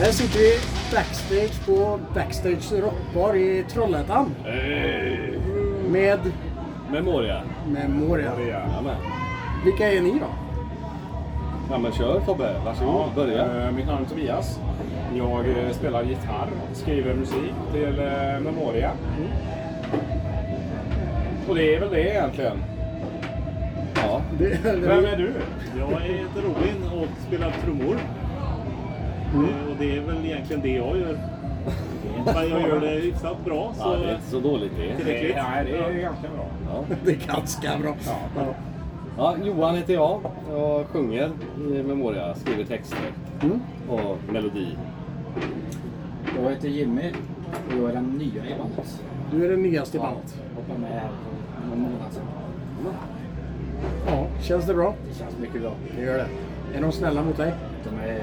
Här sitter vi backstage på Backstage Rockbar i Trollhättan. Hey. Med Memoria. Memoria. Jajamän. Vilka är ni då? Ja men kör Tobbe, varsågod. Börja. eh, mitt namn är Tobias. Jag eh, spelar gitarr, skriver musik till eh, Memoria. Och det är väl det egentligen. Ja. Det, det, Vem är du? Jag heter Robin och spelar trummor. Eh, Och det är väl egentligen det jag gör. Men jag gör det hyfsat bra. Så ja, det är inte så dåligt det. Tillräckligt. Nej, det är ganska bra. Ja. det är ganska bra. Ja. Ja, Johan heter jag. Jag sjunger i Memoria, skriver texter Mm. och melodi. Jag heter Jimmy och jag är den nya i bandet. Du är den nyaste i bandet. Hoppade med här för någon månad sedan. Ja, känns det bra? Det känns mycket bra. Det gör det. Är de snälla mot dig? De är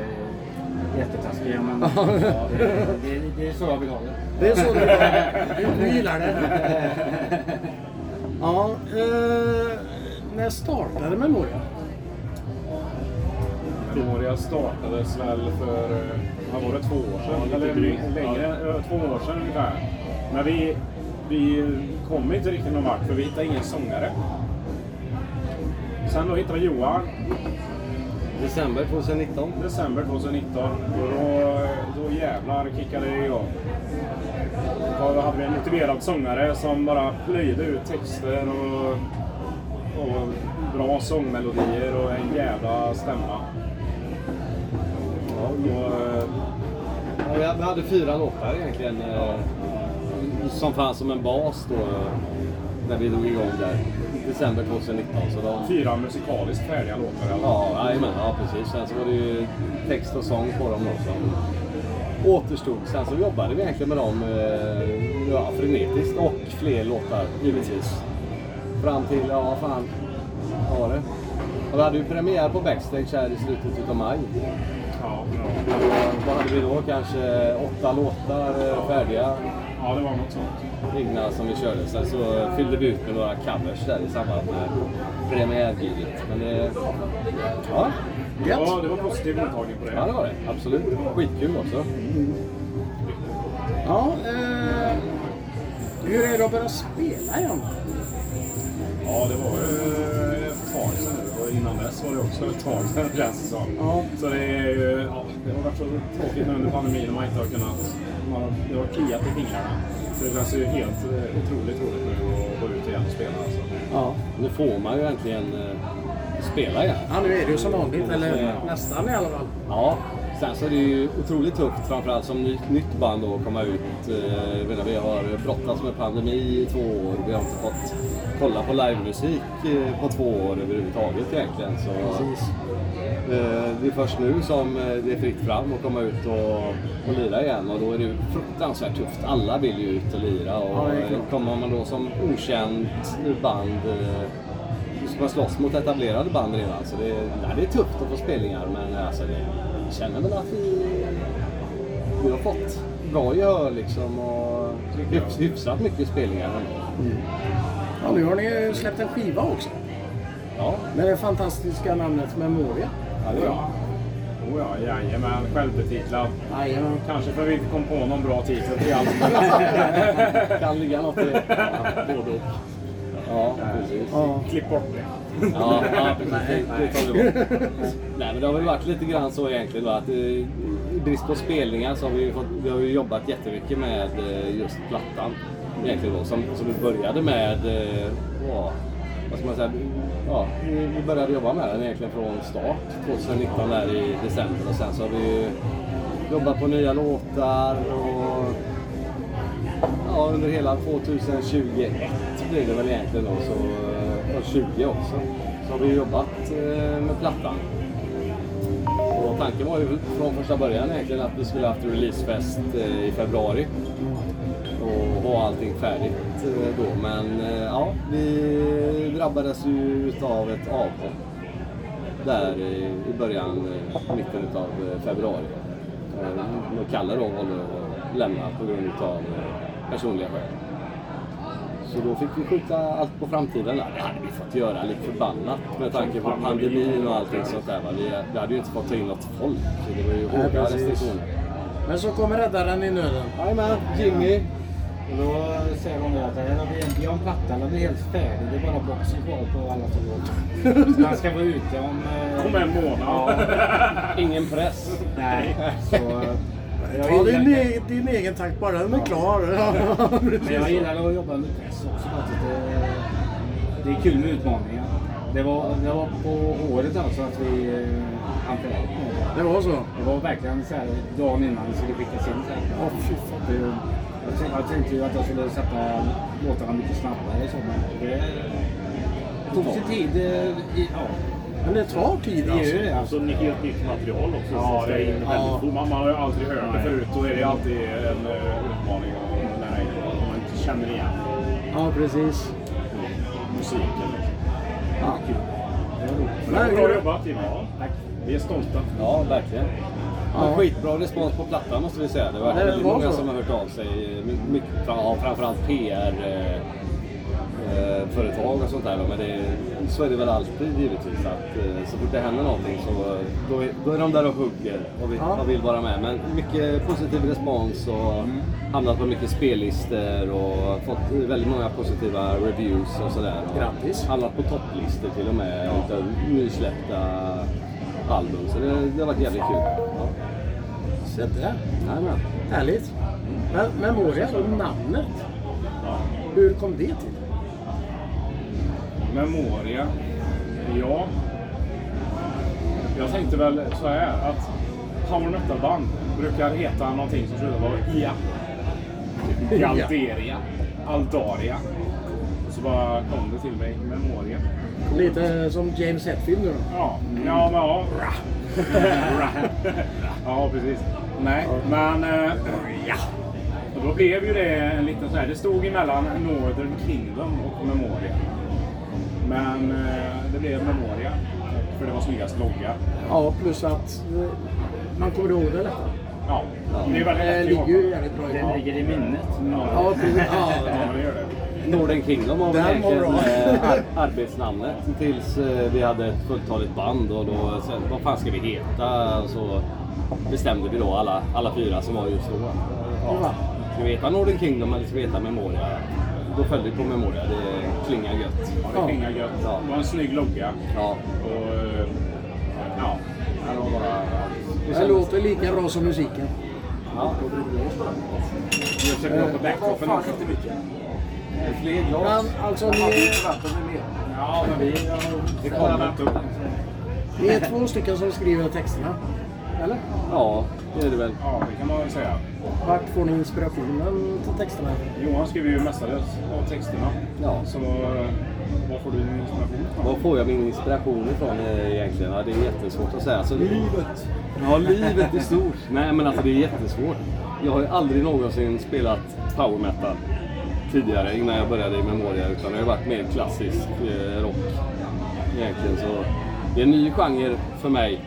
jättetaskiga men ja, det, det, det är så jag vill ha det. Det är så du, du, du gillar det? Ja, eh, när startade Memoria? Memoria startades väl för, eh, vad var det, två år sedan? Eller längre, eh, två år sedan ungefär. Men vi, vi kom inte riktigt någon vart för vi hittade ingen sångare. Sen då hittade vi Johan, December 2019. december 2019. Och då, då jävlar kickade det igång. Då hade vi en motiverad sångare som bara plöjde ut texter och, och bra sångmelodier och en jävla stämma. Ja, Och, Ja, vi hade- fyra låtar egentligen. eh, Som fanns som en bas då. När vi drog igång där. December 2019. Så de, fyra musikaliskt färdiga låtar. eller? Ja, jajamän, ja precis. Sen så var det ju text och sång på dem då som återstod. Sen så jobbade vi egentligen med dem eh, ja, frenetiskt och fler låtar givetvis. Fram till, ja fan, vad var det? Och vi hade ju premiär på Backstage här i slutet utav maj. Ja, ja. Hade vi då? Kanske åtta låtar eh, färdiga ja, det var något sånt. egna som vi körde. Sen så fyllde vi ut med några covers där i samband med premiärgiget. Men det, ja, Ja, det var positiv mottagning på det. Ja, det var det. Absolut. Skitkul också. Ja, eh, hur är det att börja spela igen? Ja, det var ju ett tag sedan. Och innan dess var det också ett tag sedan känns det som. Ja. Så det är ju, ja, det har varit så tråkigt nu under pandemin när man inte har kunnat, man har, det har kliat i fingrarna. Så det känns ju helt eh, otroligt roligt nu att gå ut igen och spela alltså. Ja. Nu får man ju äntligen eh, spela igen. ja, nu är det ju som vanligt. Eller nästan i alla fall. Ja. Sen så är det ju otroligt tufft, framförallt som ny, nytt band då, att komma ut. Eh, vi har brottats med pandemi i två år. Vi har inte fått kolla på livemusik eh, på två år överhuvudtaget egentligen. Så, eh, det är först nu som eh, det är fritt fram att komma ut och, och lira igen och då är det ju fruktansvärt tufft. Alla vill ju ut och lira och Ja, kommer man då som okänt band ska man slåss mot etablerade band redan. Så det, nej, det är tufft att få spelningar men alltså, det, jag känner väl att vi, vi har fått bra gehör liksom och hyfs, hyfsat mycket spelningar ändå. Ja, nu har ni släppt en skiva också. Ja, Med det fantastiska namnet Memoria. ja, det är bra. Oh ja, jajamän. Självbetitlad. Jajamän. Kanske för att vi inte kom på någon bra titel till allt. kan ligga något i det. Ja, Både och. ja precis. Ja. Klipp bort det. Ja, ja precis. Det, det tar vi bort. Nej, men det har väl varit lite grann så egentligen då att eh, brist på spelningar så har vi, fått, vi har ju jobbat jättemycket med eh, just plattan. Egentligen då, som, som vi började med, eh, ja, vad ska man säga, ja, vi började jobba med den egentligen från start 2019 där i december och sen så har vi ju jobbat på nya låtar och ja, under hela 2021 blir det väl egentligen då, så, och 20 också, så har vi jobbat eh, med plattan. Tanken var ju från första början egentligen att vi skulle haft releasefest eh, i februari och ha allting färdigt eh, då. Men eh, ja, vi drabbades ju utav ett avhopp där i början, mitten utav februari. Kalle då valde att lämna på grund utav personliga skäl. Så då fick vi skjuta allt på framtiden. där. Det hade vi fått göra lite förbannat med tanke på pandemin och allting sånt där. Vi, vi hade ju inte fått ta in något folk. Så det var ju Nej, hårda precis. restriktioner. Men så kommer räddaren i nöden. Jajamän, Jimmy. Och då säger de att vi har en platta, den blir helt färdig. Det är bara boxen kvar på alla som han ska vara ute om... eh, Om en månad. Ja, Ingen press. nej. Så, jag Ta din, e- din egen takt bara den är klar. men jag gillar att jobba under press också. att Det, det är kul med utmaningar. Det var, det var på året alltså att vi eh, färdigt med det. Det var så? Det var verkligen så här dagen innan det skickas in. Så här. Åh, fy fan. Det- Jag tänkte, jag tänkte ju att jag skulle sätta låtarna mycket snabbare och så, men det tog sin tid. eh, I, ja, Men det tar tid det alltså. gör det. Och så ni helt nytt material också. Ja, det är in. fort. Man, man har ju aldrig hört det förut. Då är det alltid en uh, utmaning vad man inte känner igen Ja, precis. musiken. liksom. Ja. Men bra det- jobbat Tim. Ja. Vi är stolta. Ja, verkligen. Ja. Skitbra respons på plattan måste vi säga. Det var Det väldigt många så. som har hört av sig. My- Mycket, ja, framförallt PR eh, eh, företag och sånt där. Men det, så är det väl alltid givetvis. Att, eh, så fort det händer någonting så då är, då är de där och hugger och vill, Ja. och vill vara med. Men mycket positiv respons och hamnat på mycket spellistor och fått väldigt många positiva reviews och sådär. Grattis. Hamnat på topplistor till och med utav nysläppta album. Så det, det har varit jävligt kul. Ja. Se där. Jajamän. Härligt. Men Memoria, då, namnet. Hur kom det till? Memoria. Ja. Jag tänkte väl så här att power metal-band brukar heta någonting som slutar på ia. Typ. Galderia. Aldaria. Och så bara kom det till mig. Memoria. Lite som James Hetfield nu då. Ja, ja men ja. ja, precis. Nej, men... eh, ja. Och då blev ju det en liten så här. Det stod emellan Northern Kingdom och Memoria. Men eh, det blev Memoria. För det var snyggast logga. Ja, plus att eh, man kommer ihåg det lättare. Ja, det är väldigt Det lätt ligger ju jävligt bra i Den ligger i minnet. Ja, precis. Ja, Ja. det gör det. Northern Kingdom var väl egentligen eh, ar- arbetsnamnet tills eh, vi hade ett fulltaligt band och då sen, vad fan ska vi heta? Och så bestämde vi då alla, alla fyra som var just då. Ja. Ska vi heta Northern Kingdom eller ska vi heta Memoria? Då följde vi på Memoria, det klingar gött. Ja, det klingar gött. Ja. Det var en snygg logga. Ja. Och, eh, ja, det var bara... Det låter lika bra som musiken. Ja. Jag försöker på backdropen också. Fler glas. Men alltså ni, Ja, men vi... Det kommer inte upp. ni är två stycken som skriver texterna. Eller? Ja, det är det väl. Ja, det kan man väl säga. Vart får ni inspirationen till texterna? Johan skriver ju mestadels av texterna. Ja. Så eh, var får du din inspiration ifrån? Var får jag min inspiration ifrån eh, egentligen? Ja, det är jättesvårt att säga. Så livet! Ja, livet är stort. Nej, men alltså det är jättesvårt. Jag har ju aldrig någonsin spelat power metal tidigare innan jag började i Memoria. Utan det har varit mer klassisk eh, rock egentligen. Så det är en ny genre för mig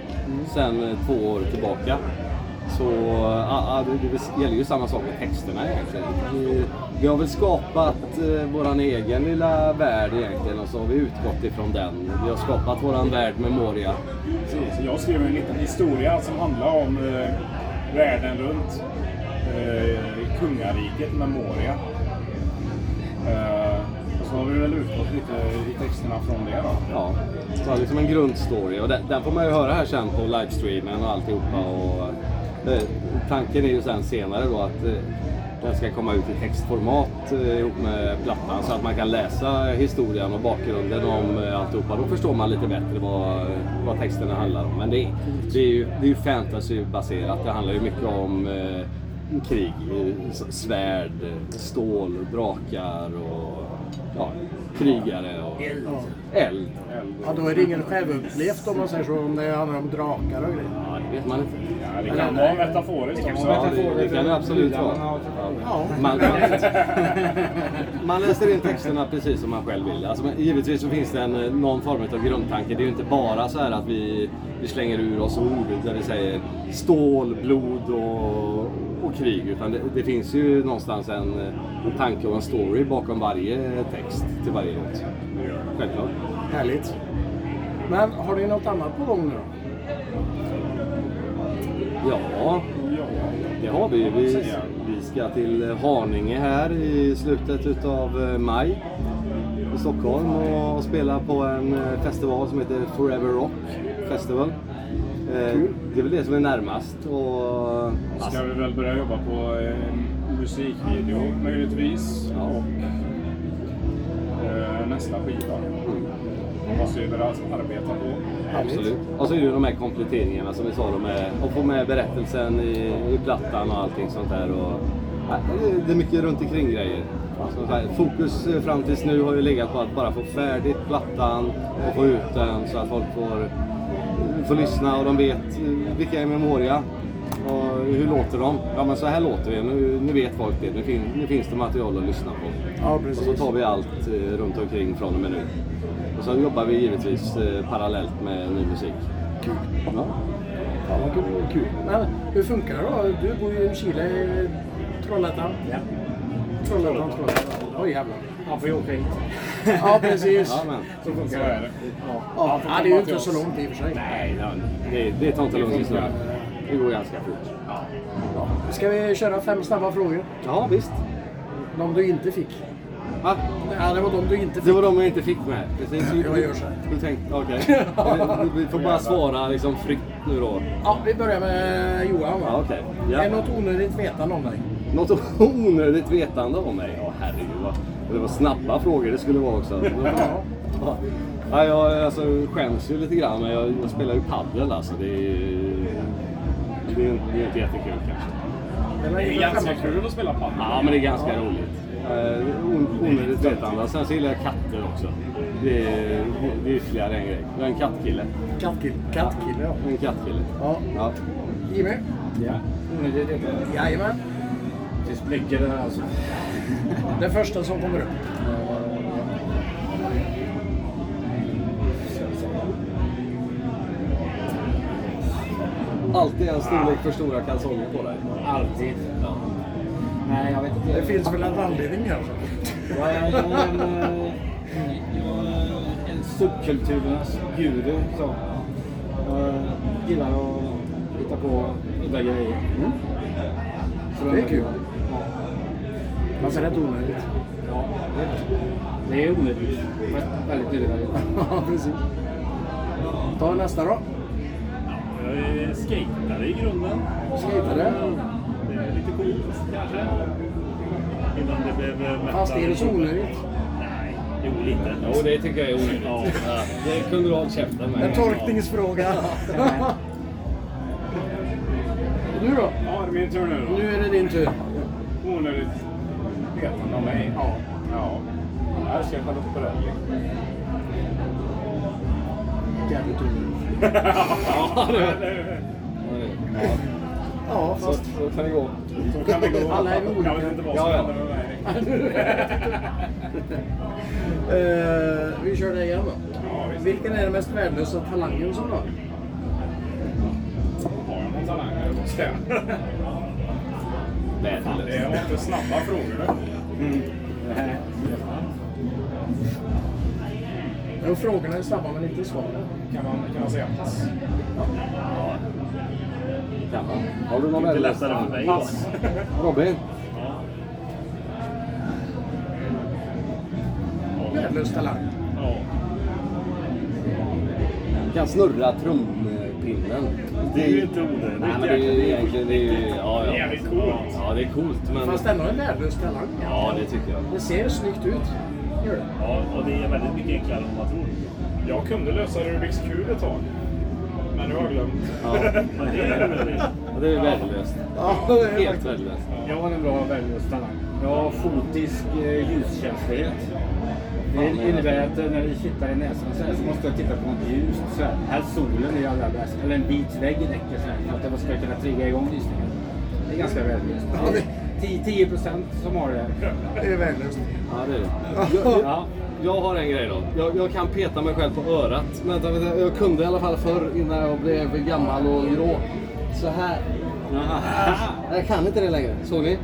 sen eh, två år tillbaka. Så ja, ja, det, det gäller ju samma sak med texterna egentligen. Vi, vi har väl skapat eh, våran egen lilla värld egentligen och så har vi utgått ifrån den. Vi har skapat våran värld Memoria. Precis. Jag skrev en liten historia som handlar om eh, världen runt eh, kungariket Memoria. Eh, så har vi väl utgått lite i texterna från det då. Ja, så liksom en grundstory och den, den får man ju höra här sen på livestreamen och alltihopa. Och, eh, tanken är ju sen senare då att eh, den ska komma ut i textformat eh, ihop med plattan så att man kan läsa historien och bakgrunden om eh, alltihopa. Då förstår man lite bättre vad, vad texterna handlar om. Men det, det är ju, det är ju fantasybaserat. Det handlar ju mycket om eh, krig, eh, svärd, stål, drakar och ja, krigare och eld. Eld. Ja, då är det ingen självupplevt om man säger så, om det handlar om drakar och grejer. Ja, det vet man inte. Ja, det kan vara metaforiskt också. Ja, det, det kan det absolut vara. Ja. Man, man, man läser in texterna precis som man själv vill. Alltså, givetvis så finns det en, eh, någon form av grundtanke. Det är ju inte bara så här att vi, vi slänger ur oss ord där vi säger stål, blod och, och krig. Utan det, det finns ju någonstans en, en tanke och en story bakom varje text till varje låt. Självklart. Härligt. Men har ni något annat på gång nu då? Ja. Det har vi. Vi, vi ska till Haninge här i slutet utav eh, maj i Stockholm och spela på en eh, festival som heter Forever Rock Festival. Eh, Det är väl det som är närmast. Och, Ska vi väl börja jobba på en musikvideo möjligtvis. Ja. Och eh, nästa skiva. Måste vi börja arbeta på. Absolut. Och så är det ju de här kompletteringarna som vi sa, de med, och få med berättelsen i, i plattan och allting sånt där. Och, det- är mycket runt omkring grejer. Fokus eh, fram tills nu har ju legat på att bara få färdigt plattan och få ut den så att folk får, får lyssna och de vet eh, vilka är Memoria och hur låter de? Ja men så här låter det, nu, nu vet folk det, nu, fin, nu finns det material att lyssna på. Ja, Och precis. så tar vi allt eh, runt omkring från och med nu. Och så jobbar vi givetvis eh, parallellt med ny musik. Kul. Ja. Ja, vad kul. kul. Men hur funkar det då? Du bor ju i Chile, Trollhättan. Ja. Trollhättan, Trollhättan. Oj jävlar. Han får ju åka hit. Ja, precis. Ja, men. Så funkar Så det. är det. Ja, ja, det är ju inte så långt i och för sig. Nej, det, det tar inte lång tid. Det går ganska fort. Ska vi köra fem snabba frågor? Ja, visst. De du inte fick. Va? Ja, det var de du inte Det fick. var de jag inte fick med. Precis. Jag gör så här. Du tänkte, okej. Vi får bara svara liksom fritt nu då. Ja, vi börjar med Johan. va? Ja, okej. Ja. Är det något onödigt vetande om dig? Något onödigt vetande om mig? Ja, herregud. Vad, det var snabba frågor det skulle vara också. Ja. Ja, jag alltså, skäms ju lite grann, men jag, jag spelar ju padel alltså. Det är, det är, det är inte jättekul kanske. Det är ganska kul att spela padel. Ja, men det är ganska roligt. Eh, on- onödigt vetande. Sen så gillar jag katter också. Det är, det är ytterligare en grej. Jag är en kattkille. Kattkille. Kattkille, ja. En kattkille. ja. Ja. Jimmy? Ja. Är det. Jajamän. Det spricker det här alltså. Det första som kommer upp. Alltid en storlek för stora kalsonger på dig. Alltid. Nej, jag vet inte. Det finns väl en anledning kanske? Jag är, jag eh, jag är en subkulturernas guru. Så. Jag gillar att hitta på udda grejer. Så Det är kul. Ja, Fast rätt onödigt. ja, det- det är onödigt. Väldigt nödvändigt. Ja, precis. Ta nästa då. Jag är skatare i grunden. Skejtare. Det är lite coolt kanske. Innan det blev eh, metal. Fast är det så onödigt? Nej, jo lite. Jo, det tycker jag är onödigt. Ja. Det kunde du hållit käften En med. tolkningsfråga. du då? Ja, det är min tur nu då. Nu är det din tur. Onödigt vetande om mig. Ja. Ja. Jag älskar Charlotte Perrelli. Jävligt onödigt. Ja, det, Ja, så, fast... så kan det gå. Så kan det gå. Alla är olika. Jag vet inte vad som Ja, ja. händer med mig. Eh, vi kör det igen då. Ja. Vilken är den mest värdelösa talangen som du har? Har jag någon talang här? Jag. Värdelöst. Det var inte snabba frågor nu. Jo, frågorna är snabba men inte svaren. Kan man, kan man säga pass? Kan man. Har du någon värdelös? lättare för mig. Pass. Robin? Värdelös talang. Ja. Kan snurra trumpinnen. Det är ju inte onödigt. Nej, men det är ju egentligen... Det är ju, ja, Det är ja. jävligt coolt. ja, det är coolt, men... Fast ändå en värdelös talang. Ja, det tycker jag. Det ser snyggt ut. Gör det. Ja, och det är väldigt mycket enklare än man tror. Jag kunde lösa Rubiks kub ett tag. Men nu har jag glömt. Ja, det är onödigt. Ja, det är värdelöst. Ja, det är Helt värdelöst. Jag har en bra värdelös talang. Jag har fotisk eh, ljuskänslighet. Det innebär att eh, när det kittar i näsan så, här, så måste jag titta på något ljust. Så här. Helst solen är allra bäst. Eller en vit vägg räcker så här, för att det ska kunna trigga igång lysningen. Det är ganska värdelöst. Ja, det- 10 10 procent som har det. Det är värdelöst. Ja, det är det. Jag, jag, jag har en grej då. Jag, jag kan peta mig själv på örat. Vänta, vänta, jag kunde i alla fall förr innan jag blev gammal och grå. Så här. Jag kan inte det längre. Såg ni?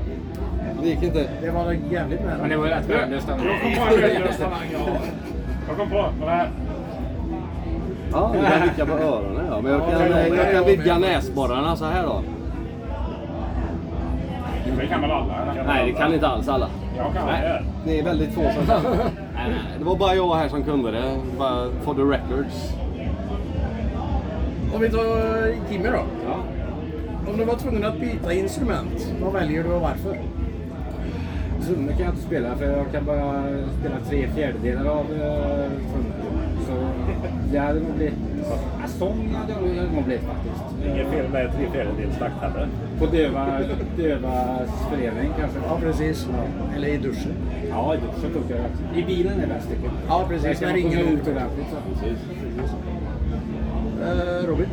Det gick inte. Det var jävligt nära. Men det var rätt värdelöst. Jag kom på en värdelös talang. Ja. Jag kom på. Kolla här. Ja, jag kan vicka på öronen ja. Men jag kan, Ja, ja, ja, jag kan jag vidga näsborrarna så här då. Det kan väl alla? Kan Nej, det kan inte alls alla. Jag kan Nej, det. det är väldigt få som kan. nej, nej, nej. Det var bara jag här som kunde det. Bara for the records. Om vi tar Jimmy då. Ja. Om du var tvungen att byta instrument, vad väljer du och varför? Trummor kan jag inte spela för jag kan bara spela tre fjärdedelar av uh, trummor. Så det hade nog blivit... Ja, sång hade jag nog- hade nog blivit faktiskt. Inget fel med tre fjärdedels takt heller. På döva, dövas förening kanske. Ja, precis. Eller i duschen. Ja, i duschen funkar det. I bilen är bäst tycker jag. Ja, precis. Där komma ut ordentligt. Så. Eh, Robin?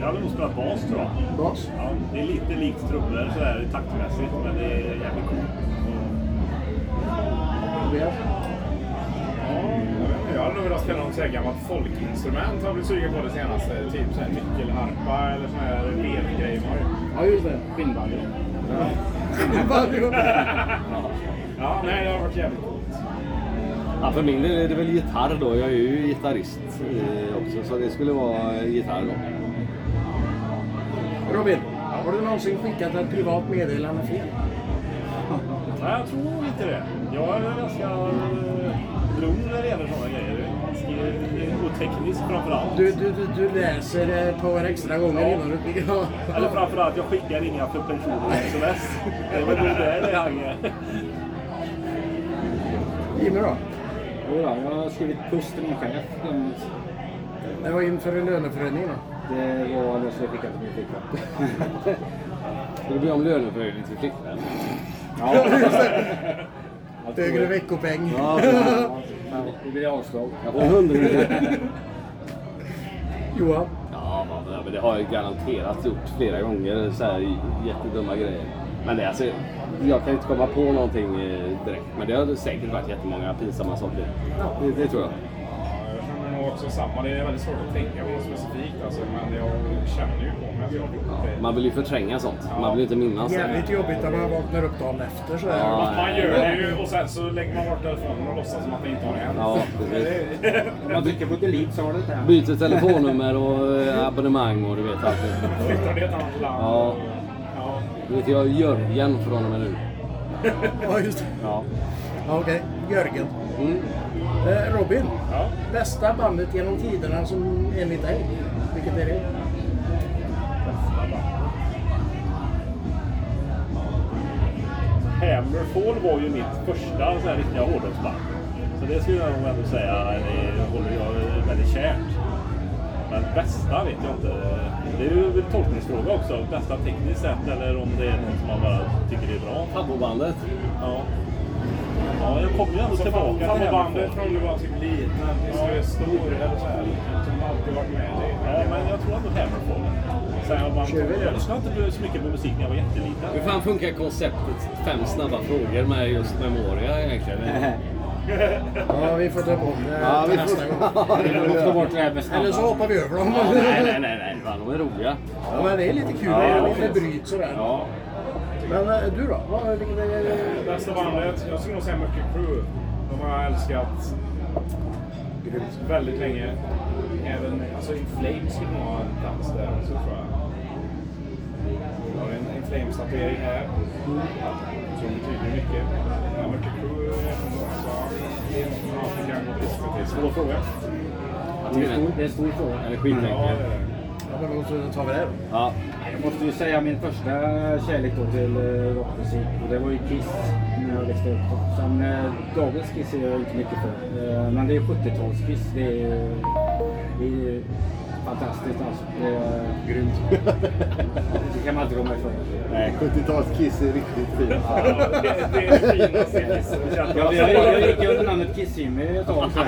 Jag hade nog spelat bas tror jag. Bas? Ja, det är lite likt trummor sådär taktmässigt, men det är jävligt coolt. Tobias? Ja, jag hade nog velat spela något gammalt folkinstrument. Har jag blivit sugen på det senaste. Typ så här nyckelharpa eller sån här vevgrej. Ja, just det. Skinnbanjo. Ja, nej, det har varit jävligt coolt. Ja, för min del är det väl gitarr då. Jag är ju gitarrist eh, också. Så det skulle vara eh, gitarr då. Robin, har du någonsin skickat ett privat meddelande fel? Nej, jag tror nog inte det. Jag är ganska eh, lugn när det gäller sådana grejer. Ganska oteknisk framförallt. Du, du, du, du läser det ett par extra gånger Ja. innan du... Ja. Eller framförallt, jag skickar inga för personliga sms. Det nog där det hänger. Jimmy då? Jo, då, jag har skrivit puss till min chef. Det var inför en löneförhöjning då. Det var det som jag skickade till min flickvän. Så det blir om löneförhöjning till flickvän. Ja, Högre veckopeng. Ja, Ja, det blir avslag. Jag får en hundring. Johan? Ja, men- det har jag garanterat gjort flera gånger. Så här jättedumma grejer. Men det, alltså, jag kan inte komma på någonting eh, direkt. Men det har säkert varit jättemånga pinsamma saker. Det, det tror jag. Ja, nog också samma. Det är väldigt svårt att tänka på specifikt. Alltså, men jag känner ju på mig att jag gjort det. Man vill ju förtränga sånt. Man vill inte minnas det. Jävligt jobbigt när man vaknar upp dagen efter så. Ja. Man gör det ju och sen så lägger man bort telefonen och låtsas som att det inte har hänt. Ja, man trycker på delete så har det inte hänt. Byter telefonnummer och eh, abonnemang och du vet allt. Flyttar till ett annat land. Ja. Ja. Du vet, jag är Jörgen från och med nu. Ja, just det. Ja. Ja, Okej, Jörgen. Mm. Eh, Robin, Ja. bästa bandet genom tiderna som enligt dig? Vilket är det? Hammerfall var ju mitt första så här, riktiga hårdrocksband. Så det skulle jag nog ändå säga det håller jag väldigt kärt. Men bästa vet jag inte. Det är ju en tolkningsfråga också. Bästa tekniskt sett eller om det är något som man bara tycker är bra. Fabbobandet. Ja. Ja, jag kommer ju ändå Så tillbaka till bandet från du var typ liten tills du är stor eller så här. Som alltid varit med dig. Ja, men jag tror ändå Hammerfall. Jag, det? lyssnade inte så mycket på musik när jag var jätteliten. Hur fan funkar konceptet fem snabba frågor med just Memoria egentligen? Ja, vi får ta bort det Ja, vi nästa gång. får... Måste ta bort det här med Eller så hoppar vi över dem. nej, nej, nej, de är roliga. Ja, men det är lite kul. Ja, det är ja, lite visst. bryt sådär. Ja. Men eh, du då? Vad, vilket är... Bästa bandet? Jag skulle nog säga Mötley Crüe. De har jag älskat väldigt länge. Även alltså In Flames skulle nog ha en plats där också tror jag. Jag har en In Flames-tatuering här. Som betyder mycket. Ja, Mötley Crüe är jättebra. Så, ja, fick jag gå till SVT. Svår fråga. Det är en stor- det är en stor fråga. Ja, det är det. Ja, men då tar vi det då. Ja. Jag måste ju säga min första kärlek då till eh, rockmusik. Och det var ju Kiss när jag växte upp. Sen eh, dagens Kiss är jag inte mycket för. Eh, men det är 70-tals-Kiss. Det är, det är fantastiskt alltså. Det är grymt. det kan man inte komma ifrån. Nej, 70-tals-Kiss är riktigt fint. Ja, det, det är det finaste Kiss. Jag, jag, jag gick under namnet Kiss-Jimmy ett tag.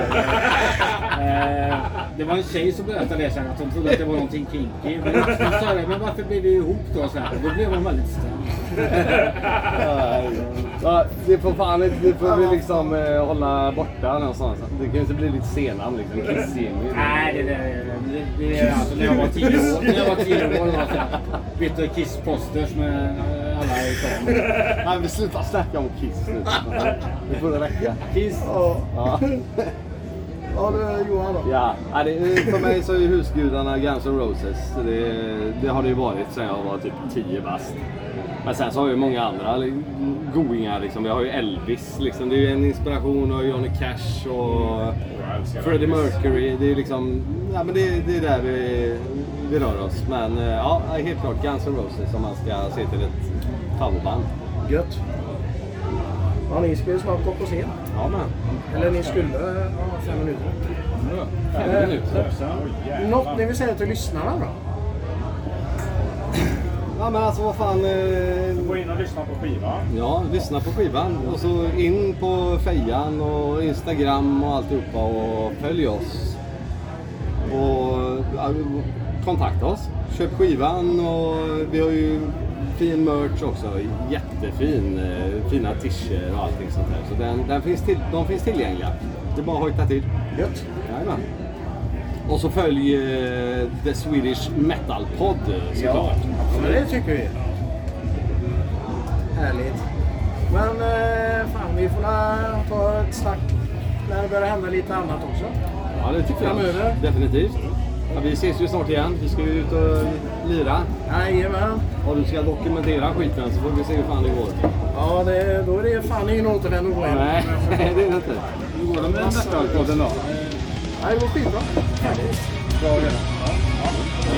Eh, det var en tjej som berättade det sen, att hon trodde att det var någonting kinky. Men jag sa det, men varför blev vi ihop då? Så här. Då blev hon väldigt. Ja, det får fan inte, det får vi liksom eh, hålla borta någonstans. Det kan ju inte bli lite senare liksom. Kiss-Jimmy. Nej, det, det, det, det är alltså när jag var tio år. När jag var tio år så här, bytte Kiss-posters med eh, alla i stan. Nej, vi slutar snacka om Kiss nu. Det får det räcka. Kiss. Ja, Ja. ja du Johan då? Ja, ja, det, för mig så är husgudarna Guns N' Roses. Det, det har det ju varit sedan jag var typ 10 bast. Men sen så har vi många andra goingar. Liksom. Vi har ju Elvis, liksom. det är ju en inspiration. Och Johnny Cash och Jag Freddie. Mercury. Det är liksom, ja men det, det är där vi, vi rör oss. Men eh, ja, helt klart Guns N' Roses om man ska se till ett favoritband. Gött. Ja, ni ska ju snart gå på scen. Ja men. Eller ni skulle ha fem minuter. Fem Eh, minuter. Jävlar. Något ni vill säga till lyssnarna då? Ja men alltså vad fan. Eh, Gå in och lyssna på skivan. Ja, lyssna på skivan och så in på Fejan och Instagram och alltihopa och följ oss. Och ja, kontakta oss. Köp skivan och vi har ju fin merch också. Jättefin. eh, Fina t-shirts och allting sånt där. Så den, den finns till, de finns tillgängliga. Det är bara att hojta till. Gött. Jajamän. Och så följ eh, The Swedish Metal Pod eh, såklart. Ja, det tycker vi. Härligt. Men eh, fan, vi får la ta ett snack när det börjar hända lite annat också. Ja, det tycker jag. Framöver. Definitivt. Ja, vi ses ju snart igen. Vi ska ju ut och lira. Jajamän. Och du ska dokumentera skiten så får vi se hur fan det går. Ja, det, då är det fan ingen återvändo på. Nej, det är det inte. Hur går det med Metalpodden då? Nej, det går skitbra. Härligt. Bra att göra.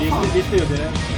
Vi, vi stödjer det.